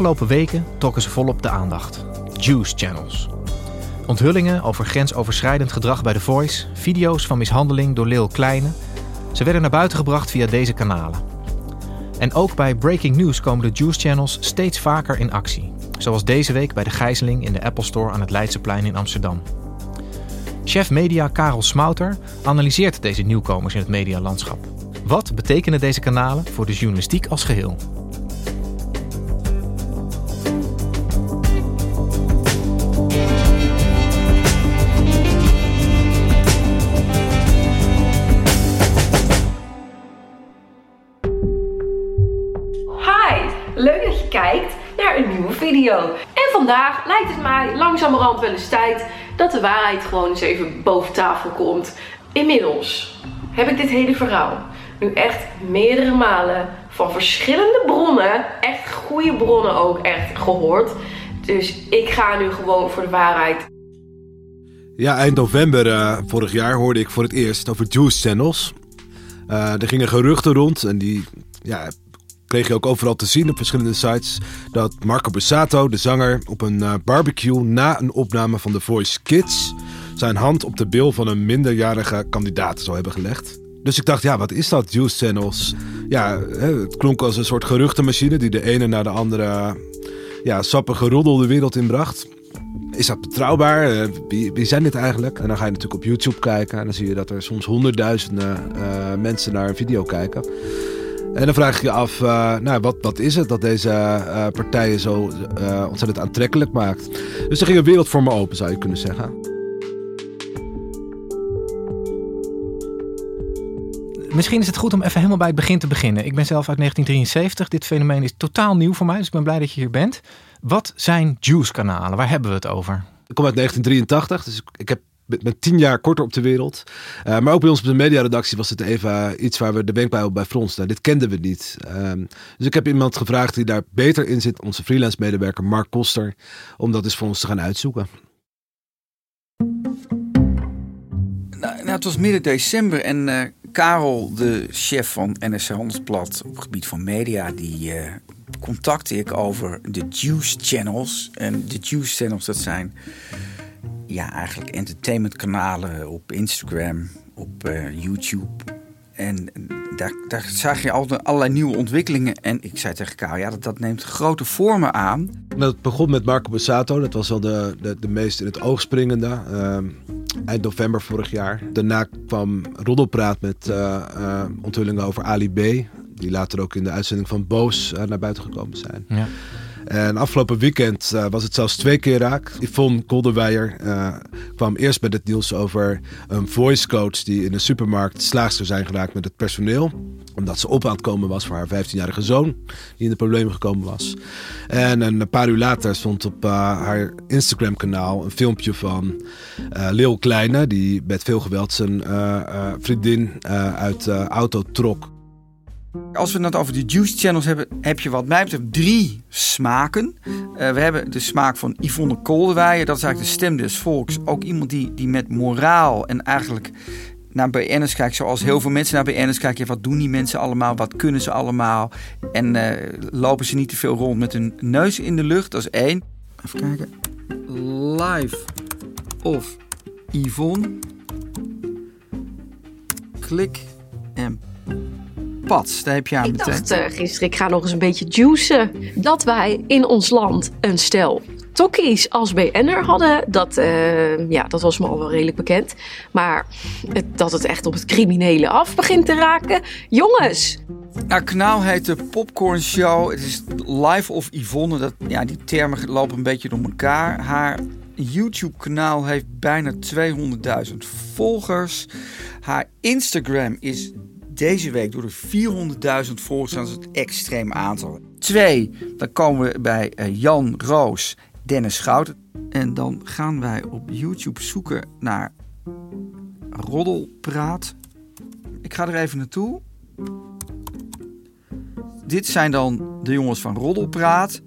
Afgelopen weken trokken ze volop de aandacht. Juice Channels. Onthullingen over grensoverschrijdend gedrag bij The Voice, video's van mishandeling door Lil Kleine. Ze werden naar buiten gebracht via deze kanalen. En ook bij Breaking News komen de Juice Channels steeds vaker in actie. Zoals deze week bij de gijzeling in de Apple Store aan het Leidseplein in Amsterdam. Chef media Karel Smouter analyseert deze nieuwkomers in het medialandschap. Wat betekenen deze kanalen voor de journalistiek als geheel? En vandaag lijkt het mij langzamerhand wel eens tijd dat de waarheid gewoon eens even boven tafel komt. Inmiddels heb ik dit hele verhaal nu echt meerdere malen van verschillende bronnen, echt goede bronnen ook echt gehoord. Dus ik ga nu gewoon voor de waarheid. Ja, eind november eh, vorig jaar hoorde ik voor het eerst over juice channels. Eh, er gingen geruchten rond en die ja, kreeg je ook overal te zien op verschillende sites. Dat Marco Bussato, de zanger, op een eh, barbecue na een opname van The Voice Kids... zijn hand op de bil van een minderjarige kandidaat zou hebben gelegd. Dus ik dacht, ja, wat is dat, juice channels? Ja, het klonk als een soort geruchtenmachine die de ene na de andere ja, sappige roddel de wereld inbracht. Is dat betrouwbaar? Eh, wie, zijn dit eigenlijk? En dan ga je natuurlijk op YouTube kijken en dan zie je dat er soms honderdduizenden eh, mensen naar een video kijken. En dan vraag je je af, eh, nou, wat, wat is het dat deze eh, partijen zo eh, ontzettend aantrekkelijk maakt? Dus er ging een wereld voor me open, zou je kunnen zeggen. Misschien is het goed om even helemaal bij het begin te beginnen. Ik ben zelf uit 1973. Dit fenomeen is totaal nieuw voor mij, dus ik ben blij dat je hier bent. Wat zijn Juice-kanalen? Waar hebben we het over? Ik kom uit 1983, dus ik, ik heb met, met tien jaar korter op de wereld. Uh, maar ook bij ons op de mediaredactie was het even iets waar we de wenkbrauwen bij fronsten. Dit kenden we niet. Um, dus ik heb iemand gevraagd die daar beter in zit, onze freelance medewerker Mark Koster, om dat eens voor ons te gaan uitzoeken. Nou, nou, het was midden december en uh, Karel, de chef van NSC Handelsblad op het gebied van media, die uh, contacte ik over de Juice Channels. En de Juice Channels, dat zijn ja, eigenlijk entertainmentkanalen op Instagram, op uh, YouTube. En daar, daar zag je al allerlei nieuwe ontwikkelingen. En ik zei tegen Karel, ja, dat, dat neemt grote vormen aan. Dat begon met Marco Bassato. Dat was wel de, de, de meest in het oog springende. Uh, eind november vorig jaar. Daarna kwam Roddelpraat met uh, uh, onthullingen over Ali B. Die later ook in de uitzending van Boos naar buiten gekomen zijn. Ja. En afgelopen weekend uh, was het zelfs twee keer raak. Yvonne Kolderweijer uh, kwam eerst met het nieuws over een voice coach die in een supermarkt slaags zou zijn geraakt met het personeel. Omdat ze op aan het komen was voor haar 15-jarige zoon, die in de problemen gekomen was. En een paar uur later stond op uh, haar Instagram-kanaal een filmpje van Lil Kleine, die met veel geweld zijn vriendin uit de auto trok. Als we het over de juice channels hebben, heb je wat mij betreft drie smaken. Uh, we hebben de smaak van Yvonne Kolderweijer, dat is eigenlijk de stem des volks. Ook iemand die, die met moraal en eigenlijk naar BN'ers kijkt, zoals heel veel mensen naar BN'ers kijken. Wat doen die mensen allemaal? Wat kunnen ze allemaal? En uh, lopen ze niet te veel rond met hun neus in de lucht? Dat is één. Even kijken. Live of Yvonne Glik en Pats. Daar heb je aan Ik meteen. dacht eh, gisteren, ik ga nog eens een beetje juicen. Dat wij in ons land een stel tokkies als BN'er hadden, dat, eh, ja, dat was me al wel redelijk bekend. Maar het, dat het echt op het criminele af begint te raken. Jongens, Nou, kanaal heet de Popcorn Show. Het is Live of Yvonne. Dat, ja, die termen lopen een beetje door elkaar. Haar YouTube-kanaal heeft bijna 200.000 volgers. Haar Instagram is deze week door de 400.000 volgers. Is het extreem aantal. Twee, dan komen we bij eh, Jan Roos, Dennis Schouten. En dan gaan wij op YouTube zoeken naar Roddelpraat. Ik ga er even naartoe. Dit zijn dan de jongens van Roddelpraat.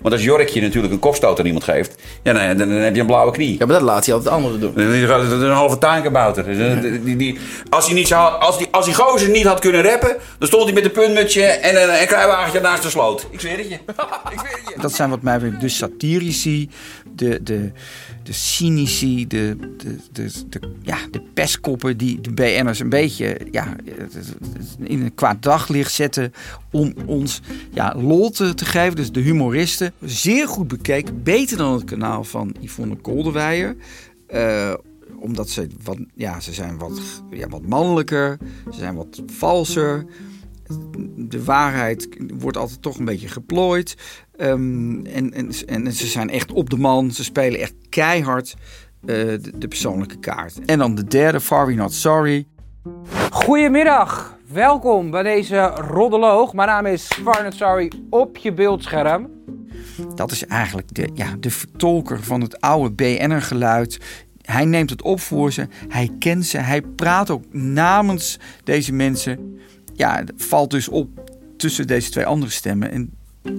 Want als Jorkje natuurlijk een kopstoot aan iemand geeft, ja, dan, dan, dan heb je een blauwe knie. Ja, maar dat laat hij altijd anderen doen. Dan gaat het een halve tuinkabouter. Dus, eh, die, die, als, hij niet als, die, als die gozer niet had kunnen rappen, dan stond hij met een puntmutsje en een, een kruiwagentje naast de sloot. Ik zweer het je. Ik zweer het je. Dat zijn wat mij betreft de satirici, de, de, de cynici, de, de, de, ja, de pestkoppen die de BN'ers een beetje ja, in een kwaad daglicht zetten om ons ja, lol te, te geven. Dus de humoristen. Zeer goed bekeken, beter dan het kanaal van Yvonne Kolderweijer. Eh, omdat ze wat, ja, ze zijn wat, ja, wat mannelijker, ze zijn wat valser. De waarheid wordt altijd toch een beetje geplooid. Ehm, en, en, en ze zijn echt op de man. Ze spelen echt keihard eh, de, de persoonlijke kaart. En dan de derde, Far We Not Sorry. Goedemiddag, welkom bij deze Roddeloog. Mijn naam is Farnet Sorry op je beeldscherm. Dat is eigenlijk de, ja, de vertolker van het oude BN'er geluid. Hij neemt het op voor ze, hij kent ze, hij praat ook namens deze mensen. Ja, valt dus op tussen deze twee andere stemmen. En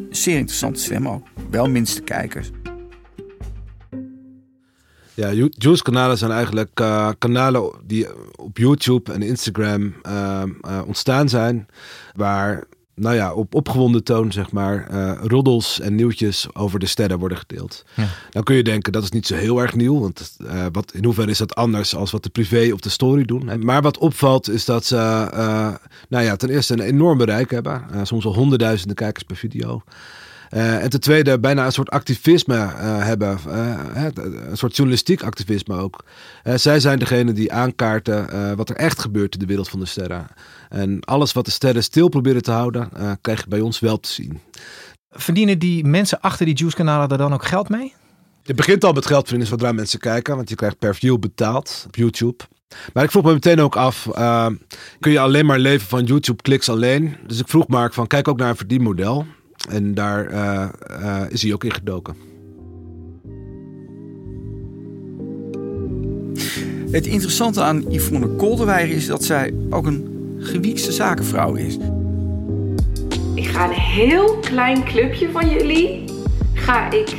zeer interessante stemmen ook. Wel minste kijkers. Ja, Ju- Juice-kanalen zijn eigenlijk eh, kanalen die op YouTube en Instagram eh, eh, ontstaan zijn. Waar, nou ja, op opgewonden toon, zeg maar, eh, roddels en nieuwtjes over de sterren worden gedeeld. Ja. Dan kun je denken, dat is niet zo heel erg nieuw. Want eh, wat, in hoeverre is dat anders als wat de privé op de story doen? En- Maar wat opvalt is dat ze, eh, nou ja, ten eerste een enorm bereik hebben. Soms al honderdduizenden kijkers per video. Eh, en ten tweede bijna een soort activisme eh, hebben. eh, een soort journalistiek activisme ook. Zij zijn degene die aankaarten wat er echt gebeurt in de wereld van de sterren. En alles wat de sterren stil proberen te houden, krijg je bij ons wel te zien. Verdienen die mensen achter die Juice-kanalen daar dan ook geld mee? Je begint al met geld verdienen zodra mensen kijken, want je krijgt per view betaald op YouTube. Maar ik vroeg me meteen ook af, kun je alleen maar leven van YouTube-kliks alleen? Dus ik vroeg Mark van, kijk ook naar een verdienmodel. En daar eh, eh, is hij ook in gedoken. Het interessante aan Yvonne Kolderweijer is dat zij ook een gewiekste zakenvrouw is. ik ga een heel klein clubje van jullie, ga ik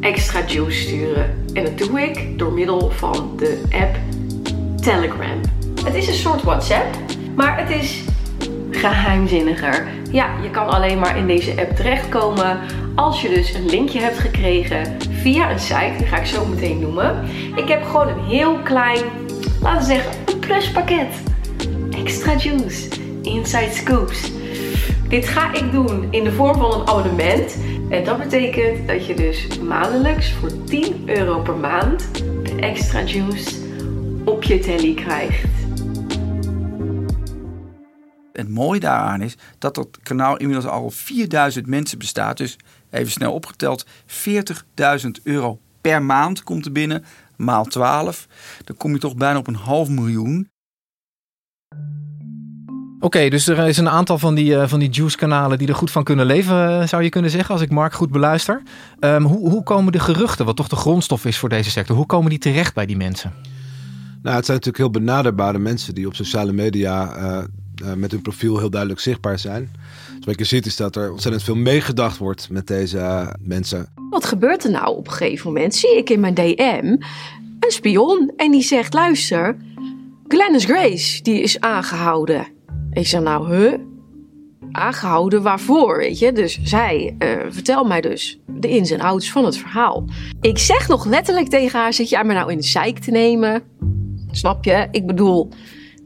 extra juice sturen. En dat doe ik door middel van de app Telegram. Het is een soort WhatsApp, maar het is geheimzinniger. Ja, je kan alleen maar in deze app terechtkomen als je dus een linkje hebt gekregen via een site. Die ga ik zo meteen noemen. Ik heb gewoon een heel klein, laten we zeggen, een pluspakket. Extra juice, inside scoops. Dit ga ik doen in de vorm van een abonnement. En dat betekent dat je dus maandelijks voor 10 euro per maand de extra juice op je telly krijgt. Het mooie daaraan is dat dat kanaal inmiddels al 4000 mensen bestaat. Dus even snel opgeteld, 40.000 euro per maand komt er binnen. Maal 12. Dan kom je toch bijna op een half miljoen. Oké, dus er is een aantal van die, eh, van die Juice-kanalen die er goed van kunnen leven, eh, zou je kunnen zeggen, als ik Mark goed beluister. Ehm, hoe, hoe komen de geruchten, wat toch de grondstof is voor deze sector, hoe komen die terecht bij die mensen? Nou, het zijn natuurlijk heel benaderbare mensen die op sociale media eh, eh, met hun profiel heel duidelijk zichtbaar zijn. Dus wat je ziet is dat er ontzettend veel meegedacht wordt met deze eh, mensen. Wat gebeurt er nou op een gegeven moment? Zie ik in mijn DM een spion en die zegt: luister, Glennis Grace die is aangehouden. Ik zeg nou, huh? Aangehouden waarvoor, weet je? Dus zij eh, vertel mij dus de ins en outs van het verhaal. Ik zeg nog letterlijk tegen haar: zit jij me nou in de zeik te nemen? Snap je? Ik bedoel,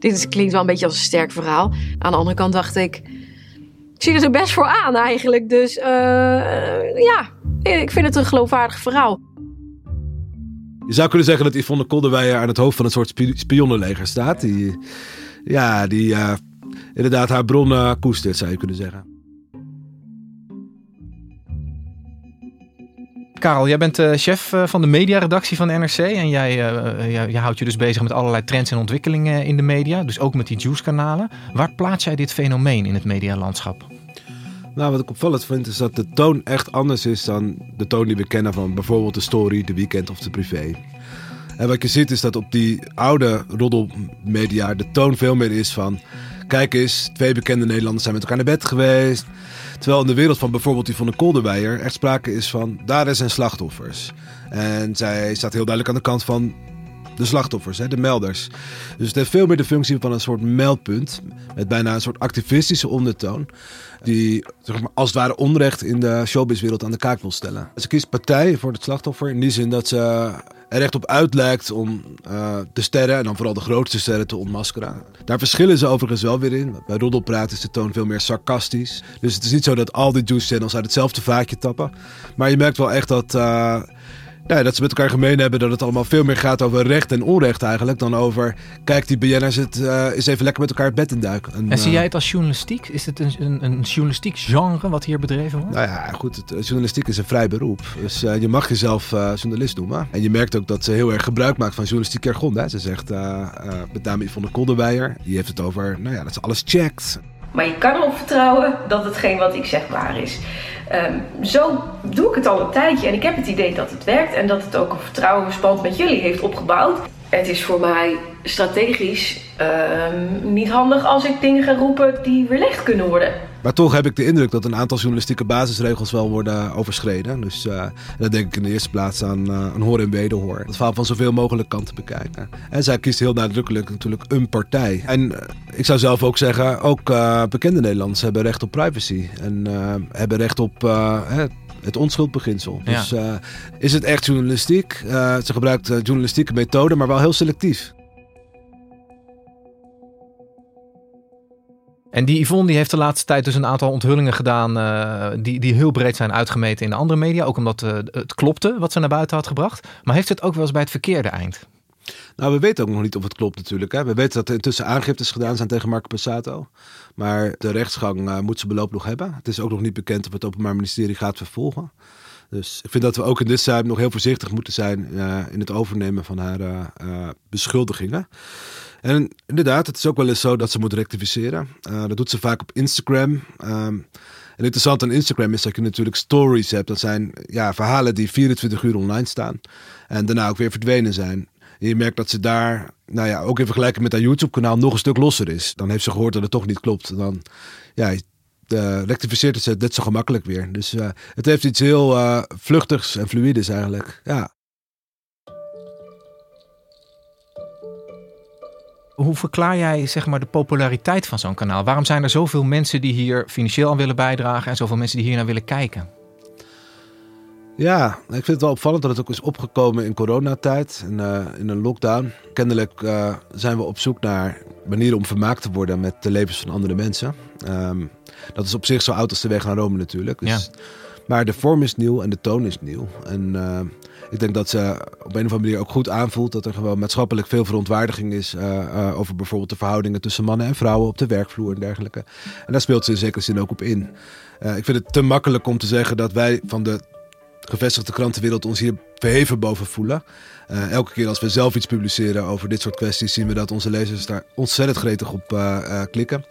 dit klinkt wel een beetje als een sterk verhaal. Aan de andere kant dacht ik, ik zie er er best voor aan eigenlijk. Dus uh, ja, ik vind het een geloofwaardig verhaal. Je zou kunnen zeggen dat Yvonne Kolderweijer aan het hoofd van een soort spionnenleger staat. Die, ja, die uh, inderdaad haar bronnen koestert, zou je kunnen zeggen. Karel, jij bent uh, chef uh, van de mediaredactie van NRC. En jij, uh, jij, jij, houdt je dus bezig met allerlei trends en ontwikkelingen in de media. Dus ook met die juice-kanalen. Waar plaats jij dit fenomeen in het medialandschap? Nou, wat ik opvallend vind is dat de toon echt anders is dan de toon die we kennen van bijvoorbeeld de story, de weekend of de privé. En wat je ziet is dat op die oude roddelmedia de toon veel meer is van... Kijk eens, twee bekende Nederlanders zijn met elkaar naar bed geweest. Terwijl in de wereld van bijvoorbeeld die van de Kolderweijer echt sprake is van daar zijn slachtoffers. En zij staat heel duidelijk aan de kant van de slachtoffers, hè, de melders. Dus het heeft veel meer de functie van een soort meldpunt. Met bijna een soort activistische ondertoon. Die zeg maar, als het ware onrecht in de showbizwereld aan de kaak wil stellen. Ze kiest partij voor het slachtoffer in die zin dat ze er echt op uit lijkt om uh, de sterren, en dan vooral de grootste sterren, te ontmaskeren. Daar verschillen ze overigens wel weer in. Bij Roddelpraat is de toon veel meer sarcastisch. Dus het is niet zo dat al die juice channels uit hetzelfde vaatje tappen. Maar je merkt wel echt dat... Uh, ja, dat ze met elkaar gemeen hebben dat het allemaal veel meer gaat over recht en onrecht eigenlijk. Dan over, kijk die BN'ers het uh, is even lekker met elkaar het bed in duiken. En, en zie jij het als journalistiek? Is het een, een, een, journalistiek genre wat hier bedreven wordt? Nou ja, goed, het, journalistiek is een vrij beroep. Dus uh, je mag jezelf uh, journalist noemen. En je merkt ook dat ze heel erg gebruik maakt van journalistiek jargon. Hè. Ze zegt, met name Yvonne Kolderweijer, die heeft het over, nou ja, dat ze alles checkt. Maar je kan erop vertrouwen dat hetgeen wat ik zeg waar is. Um, zo doe ik het al een tijdje en ik heb het idee dat het werkt en dat het ook een vertrouwensband met jullie heeft opgebouwd. Het is voor mij strategisch um, niet handig als ik dingen ga roepen die weerlegd kunnen worden. Maar toch heb ik de indruk dat een aantal journalistieke basisregels wel worden overschreden. Dus uh, dat denk ik in de eerste plaats aan uh, een hoor en wederhoor. Het verhaal van zoveel mogelijk kanten bekijken. En zij kiest heel nadrukkelijk natuurlijk een partij. En uh, ik zou zelf ook zeggen, ook bekende Nederlanders hebben recht op privacy. En hebben recht op het onschuldbeginsel. Ja. Dus is het echt journalistiek? ze gebruikt journalistieke methoden, maar wel heel selectief. En die Yvonne die heeft de laatste tijd dus een aantal onthullingen gedaan uh, die, die heel breed zijn uitgemeten in de andere media. Ook omdat uh, het klopte wat ze naar buiten had gebracht. Maar heeft het ook wel eens bij het verkeerde eind? Nou, we weten ook nog niet of het klopt natuurlijk. Hè. We weten dat er intussen aangiftes gedaan zijn tegen Marco Passato. Maar de rechtsgang uh, moet ze beloop nog hebben. Het is ook nog niet bekend of het Openbaar Ministerie gaat vervolgen. Dus ik vind dat we ook in dit zaak nog heel voorzichtig moeten zijn in het overnemen van haar beschuldigingen. En inderdaad, het is ook wel eens zo dat ze moet rectificeren. Uh, dat doet ze vaak op Instagram. Um, en interessant aan Instagram is dat je natuurlijk stories hebt. Dat zijn ja, verhalen die 24 uur online staan. En daarna ook weer verdwenen zijn. En je merkt dat ze daar, nou ja, ook in vergelijking met haar YouTube-kanaal, nog een stuk losser is. Dan heeft ze gehoord dat het toch niet klopt. Dan ja, uh, rectificeert het ze net zo gemakkelijk weer. Dus uh, het heeft iets heel vluchtigs en fluides eigenlijk. Ja. Hoe verklaar jij zeg maar, de populariteit van zo'n kanaal? Waarom zijn er zoveel mensen die hier financieel aan willen bijdragen en zoveel mensen die hier naar willen kijken? Ja, ik vind het wel opvallend dat het ook is opgekomen in coronatijd, in, uh, in een lockdown. Kennelijk uh, zijn we op zoek naar manieren om vermaakt te worden met de levens van andere mensen. Um, dat is op zich zo oud als de weg naar Rome natuurlijk. Dus, ja. Maar de vorm is nieuw en de toon is nieuw. En uh, ik denk dat ze op een of andere manier ook goed aanvoelt dat er gewoon maatschappelijk veel verontwaardiging is uh, uh, over bijvoorbeeld de verhoudingen tussen mannen en vrouwen op de werkvloer en dergelijke. En daar speelt ze in zekere zin ook op in. Ik vind het te makkelijk om te zeggen dat wij van de gevestigde krantenwereld ons hier verheven boven voelen. elke keer als we zelf iets publiceren over dit soort kwesties, zien we dat onze lezers daar ontzettend gretig op klikken.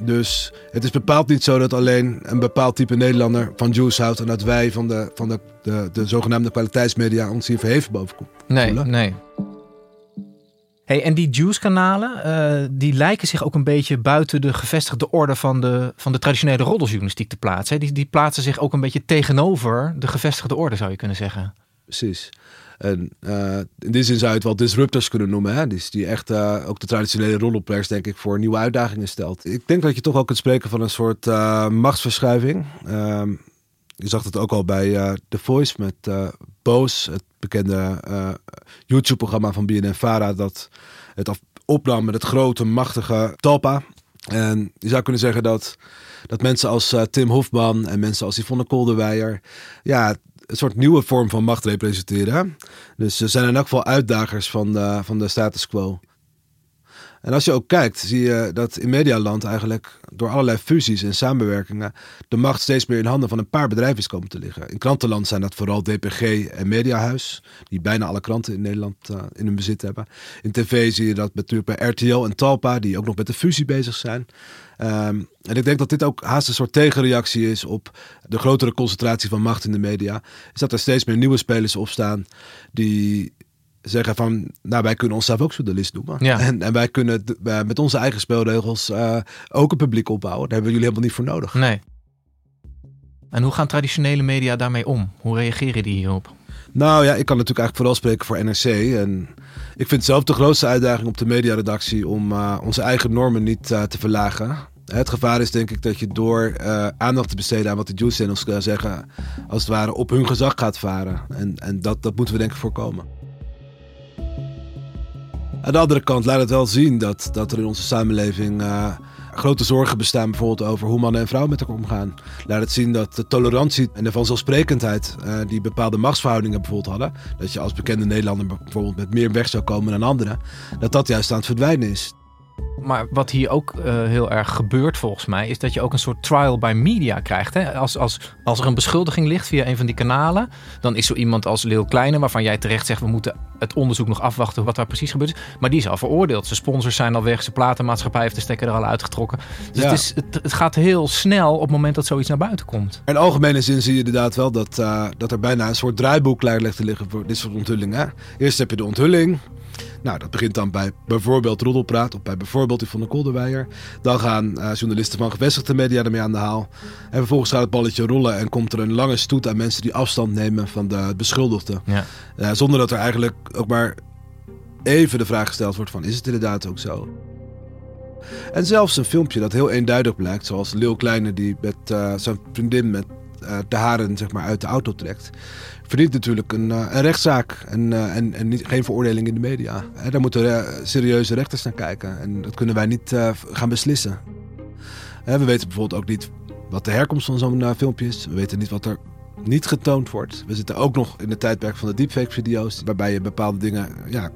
Dus het is bepaald niet zo dat alleen een bepaald type Nederlander van Juice houdt en dat wij van de, van de, de, de zogenaamde kwaliteitsmedia ons hier verheven boven Nee, nee. Hey, en die Juice-kanalen, uh, die lijken zich ook een beetje buiten de gevestigde orde van de, van de traditionele roddeljournalistiek te plaatsen. Die, die plaatsen zich ook een beetje tegenover de gevestigde orde, zou je kunnen zeggen. Precies. En uh, in die zin zou je het wel disruptors kunnen noemen. Hè? Dus die echt uh, ook de traditionele rollenplayers, denk ik, voor nieuwe uitdagingen stelt. Ik denk dat je toch ook kunt spreken van een soort uh, machtsverschuiving. Ehm, je zag het ook al bij The Voice met Boos, het bekende YouTube-programma van BNN Vara, dat het opnam met het grote, machtige Talpa. En je zou kunnen zeggen dat, dat mensen als eh, Tim Hofman en mensen als Yvonne Kolderweijer... ja, een soort nieuwe vorm van macht representeren. Dus ze zijn in elk geval uitdagers van de, van de status quo. En als je ook kijkt, zie je dat in Medialand eigenlijk door allerlei fusies en samenwerkingen de macht steeds meer in handen van een paar bedrijven is komen te liggen. In krantenland zijn dat vooral DPG en Mediahuis, die bijna alle kranten in Nederland uh, in hun bezit hebben. In tv zie je dat natuurlijk bij RTL en Talpa, die ook nog met de fusie bezig zijn. Um, en ik denk dat dit ook haast een soort tegenreactie is op de grotere concentratie van macht in de media. Is dat er steeds meer nieuwe spelers opstaan die zeggen van, nou wij kunnen onszelf ook journalist noemen. Ja. En, en wij kunnen met onze eigen spelregels uh, ook een publiek opbouwen. Daar hebben jullie helemaal niet voor nodig. Nee. En hoe gaan traditionele media daarmee om? Hoe reageren die hierop? Nou ja, ik kan natuurlijk eigenlijk vooral spreken voor NRC. En ik vind zelf de grootste uitdaging op de mediaredactie om uh, onze eigen normen niet te verlagen. Het gevaar is denk ik dat je door uh, aandacht te besteden aan wat de Juice Channels zeggen, als het ware op hun gezag gaat varen. En, en dat, dat moeten we denk ik voorkomen. Aan de andere kant laat het wel zien dat, dat er in onze samenleving uh, grote zorgen bestaan, bijvoorbeeld over hoe mannen en vrouwen met elkaar omgaan. Laat het zien dat de tolerantie en de vanzelfsprekendheid uh, die bepaalde machtsverhoudingen bijvoorbeeld hadden, dat je als bekende Nederlander bijvoorbeeld met meer weg zou komen dan anderen, dat dat juist aan het verdwijnen is. Maar wat hier ook uh, heel erg gebeurt volgens mij, is dat je ook een soort trial by media krijgt. Hè? Als, als, als er een beschuldiging ligt via een van die kanalen, dan is zo iemand als Leeuw Kleine, waarvan jij terecht zegt, we moeten het onderzoek nog afwachten wat daar precies gebeurd is. Maar die is al veroordeeld. Zijn sponsors zijn al weg, zijn platenmaatschappij heeft de stekker er al uitgetrokken. Dus ja. het, is, het, het, gaat heel snel op het moment dat zoiets naar buiten komt. In algemene zin zie je inderdaad wel dat, uh, dat er bijna een soort draaiboek klaar ligt te liggen voor dit soort onthullingen. Eerst heb je de onthulling. Nou, dat begint dan bij bijvoorbeeld Roddelpraat of bij bijvoorbeeld Yvonne Kolderweijer. Dan gaan uh, journalisten van gevestigde media ermee aan de haal. En vervolgens gaat het balletje rollen en komt er een lange stoet aan mensen die afstand nemen van de beschuldigde. Ja. Uh, zonder dat er eigenlijk ook maar even de vraag gesteld wordt van is het inderdaad ook zo? En zelfs een filmpje dat heel eenduidig blijkt, zoals Leeuw Kleine die met uh, zijn vriendin met uh, de haren zeg maar, uit de auto trekt, verdient natuurlijk een, uh, een rechtszaak en, uh, en, en geen veroordeling in de media. Daar moeten serieuze rechters naar kijken en dat kunnen wij niet gaan beslissen. We weten bijvoorbeeld ook niet wat de herkomst van zo'n filmpje is. We weten niet wat er niet getoond wordt. We zitten ook nog in het tijdperk van de deepfake-video's, waarbij je bepaalde dingen ja,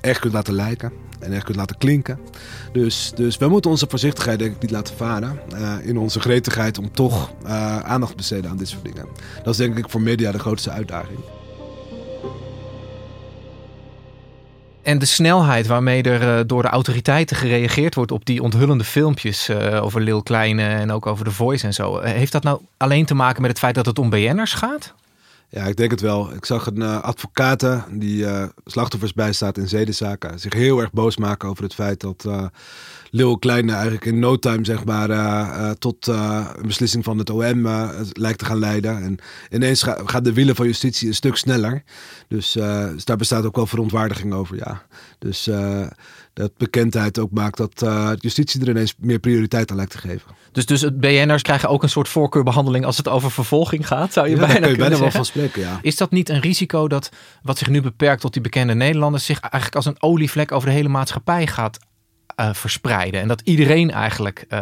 echt kunt laten lijken en echt kunt laten klinken. Dus, dus we moeten onze voorzichtigheid denk ik niet laten varen uh, in onze gretigheid om toch uh, aandacht te besteden aan dit soort dingen. Dat is denk ik voor media de grootste uitdaging. En de snelheid waarmee er uh, door de autoriteiten gereageerd wordt op die onthullende filmpjes over Lil Kleine en ook over The Voice en zo. Heeft dat nou alleen te maken met het feit dat het om BN'ers gaat? Ja, ik denk het wel. Ik zag een uh, advocaat die uh, slachtoffers bijstaat in zedenzaken zich heel erg boos maken over het feit dat Lil Kleine eigenlijk in no time zeg maar tot een beslissing van het OM lijkt te gaan leiden. En ineens ga, gaan de wielen van justitie een stuk sneller. Dus, dus daar bestaat ook wel verontwaardiging over, ja. Dus dat bekendheid ook maakt dat justitie er ineens meer prioriteit aan lijkt te geven. Dus, dus BN'ers krijgen ook een soort voorkeurbehandeling als het over vervolging gaat, zou je ja, bijna kun je kunnen bijna zeggen. wel van spreken, ja. Is dat niet een risico dat wat zich nu beperkt tot die bekende Nederlanders zich eigenlijk als een olievlek over de hele maatschappij gaat uh, verspreiden? En dat iedereen eigenlijk uh,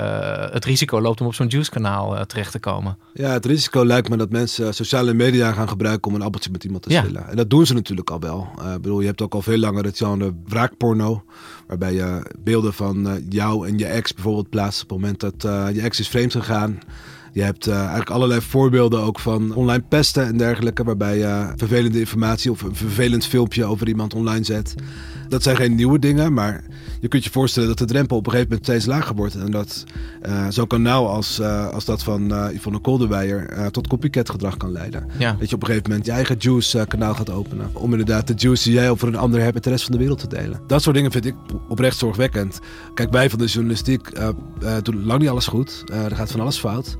het risico loopt om op zo'n juice-kanaal uh, terecht te komen? Ja, het risico lijkt me dat mensen sociale media gaan gebruiken om een appeltje met iemand te Ja. schillen. En dat doen ze natuurlijk al wel. Ik bedoel, je hebt ook al veel langer het genre wraakporno. Waarbij je beelden van jou en je ex bijvoorbeeld plaatst op het moment dat je ex is vreemd gegaan. Je hebt uh, eigenlijk allerlei voorbeelden ook van online pesten en dergelijke. Waarbij je vervelende informatie of een vervelend filmpje over iemand online zet. Dat zijn geen nieuwe dingen, maar je kunt je voorstellen dat de drempel op een gegeven moment steeds lager wordt. En dat uh, zo'n kanaal als, uh, als dat van uh, Yvonne Kolderweijer tot copycat gedrag kan leiden. Ja. Dat je op een gegeven moment je eigen Juice kanaal gaat openen. Om inderdaad de juice die jij over een ander hebt met de rest van de wereld te delen. Dat soort dingen vind ik oprecht zorgwekkend. Kijk, wij van de journalistiek doen lang niet alles goed. er gaat van alles fout.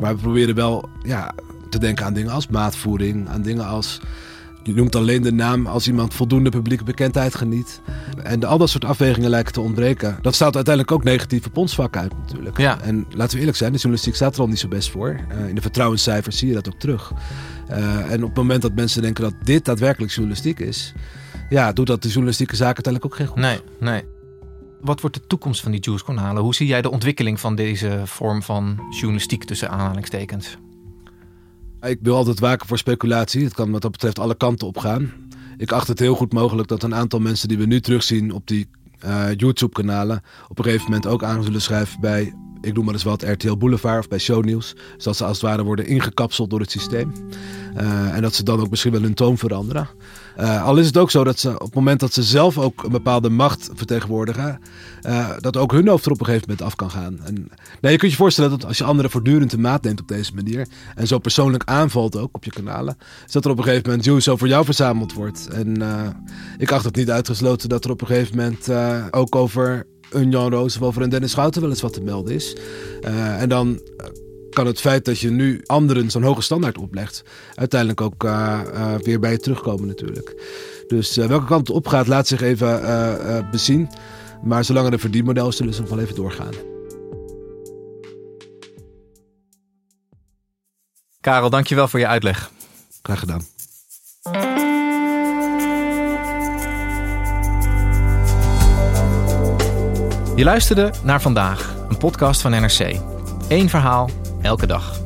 Maar we proberen wel ja, te denken aan dingen als maatvoering. Aan dingen als... Je noemt alleen de naam als iemand voldoende publieke bekendheid geniet. En de, al dat soort afwegingen lijken te ontbreken. Dat staat uiteindelijk ook negatief op ons vak uit natuurlijk. Ja. En laten we eerlijk zijn, de journalistiek staat er al niet zo best voor. Uh, in de vertrouwenscijfers zie je dat ook terug. Uh, en op het moment dat mensen denken dat dit daadwerkelijk journalistiek is... Ja, doet dat de journalistieke zaak uiteindelijk ook geen goed. Nee, nee. Wat wordt de toekomst van die Juice-kanalen? Hoe zie jij de ontwikkeling van deze vorm van journalistiek tussen aanhalingstekens? Ik wil altijd waken voor speculatie. Het kan wat dat betreft alle kanten op gaan. Ik acht het heel goed mogelijk dat een aantal mensen die we nu terugzien op die uh, YouTube-kanalen op een gegeven moment ook aan zullen schrijven bij, ik noem maar eens wat, RTL Boulevard of bij Shownieuws. Zodat ze als het ware worden ingekapseld door het systeem. Uh, en dat ze dan ook misschien wel hun toon veranderen. Uh, al is het ook zo dat ze op het moment dat ze zelf ook een bepaalde macht vertegenwoordigen, uh, dat ook hun hoofd er op een gegeven moment af kan gaan. En, nou, je kunt je voorstellen dat als je anderen voortdurend de maat neemt op deze manier en zo persoonlijk aanvalt ook op je kanalen, is dat er op een gegeven moment juice over jou verzameld wordt. En ik acht het niet uitgesloten dat er op een gegeven moment ook over een Jan Roos of over een Dennis Schouten wel eens wat te melden is. en dan kan het feit dat je nu anderen zo'n hoge standaard oplegt, uiteindelijk ook uh, uh, weer bij je terugkomen natuurlijk. Dus uh, welke kant het opgaat, laat zich even bezien. Maar zolang er een verdienmodel is, zullen ze nog wel even doorgaan. Karel, dankjewel voor je uitleg. Graag gedaan. Je luisterde naar vandaag, een podcast van NRC. Eén verhaal, elke dag.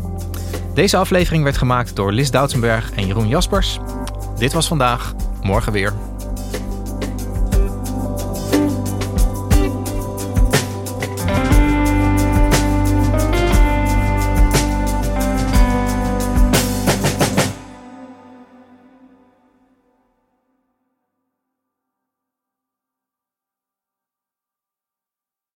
Deze aflevering werd gemaakt door Lis Doutsenberg en Jeroen Jaspers. Dit was vandaag, morgen weer.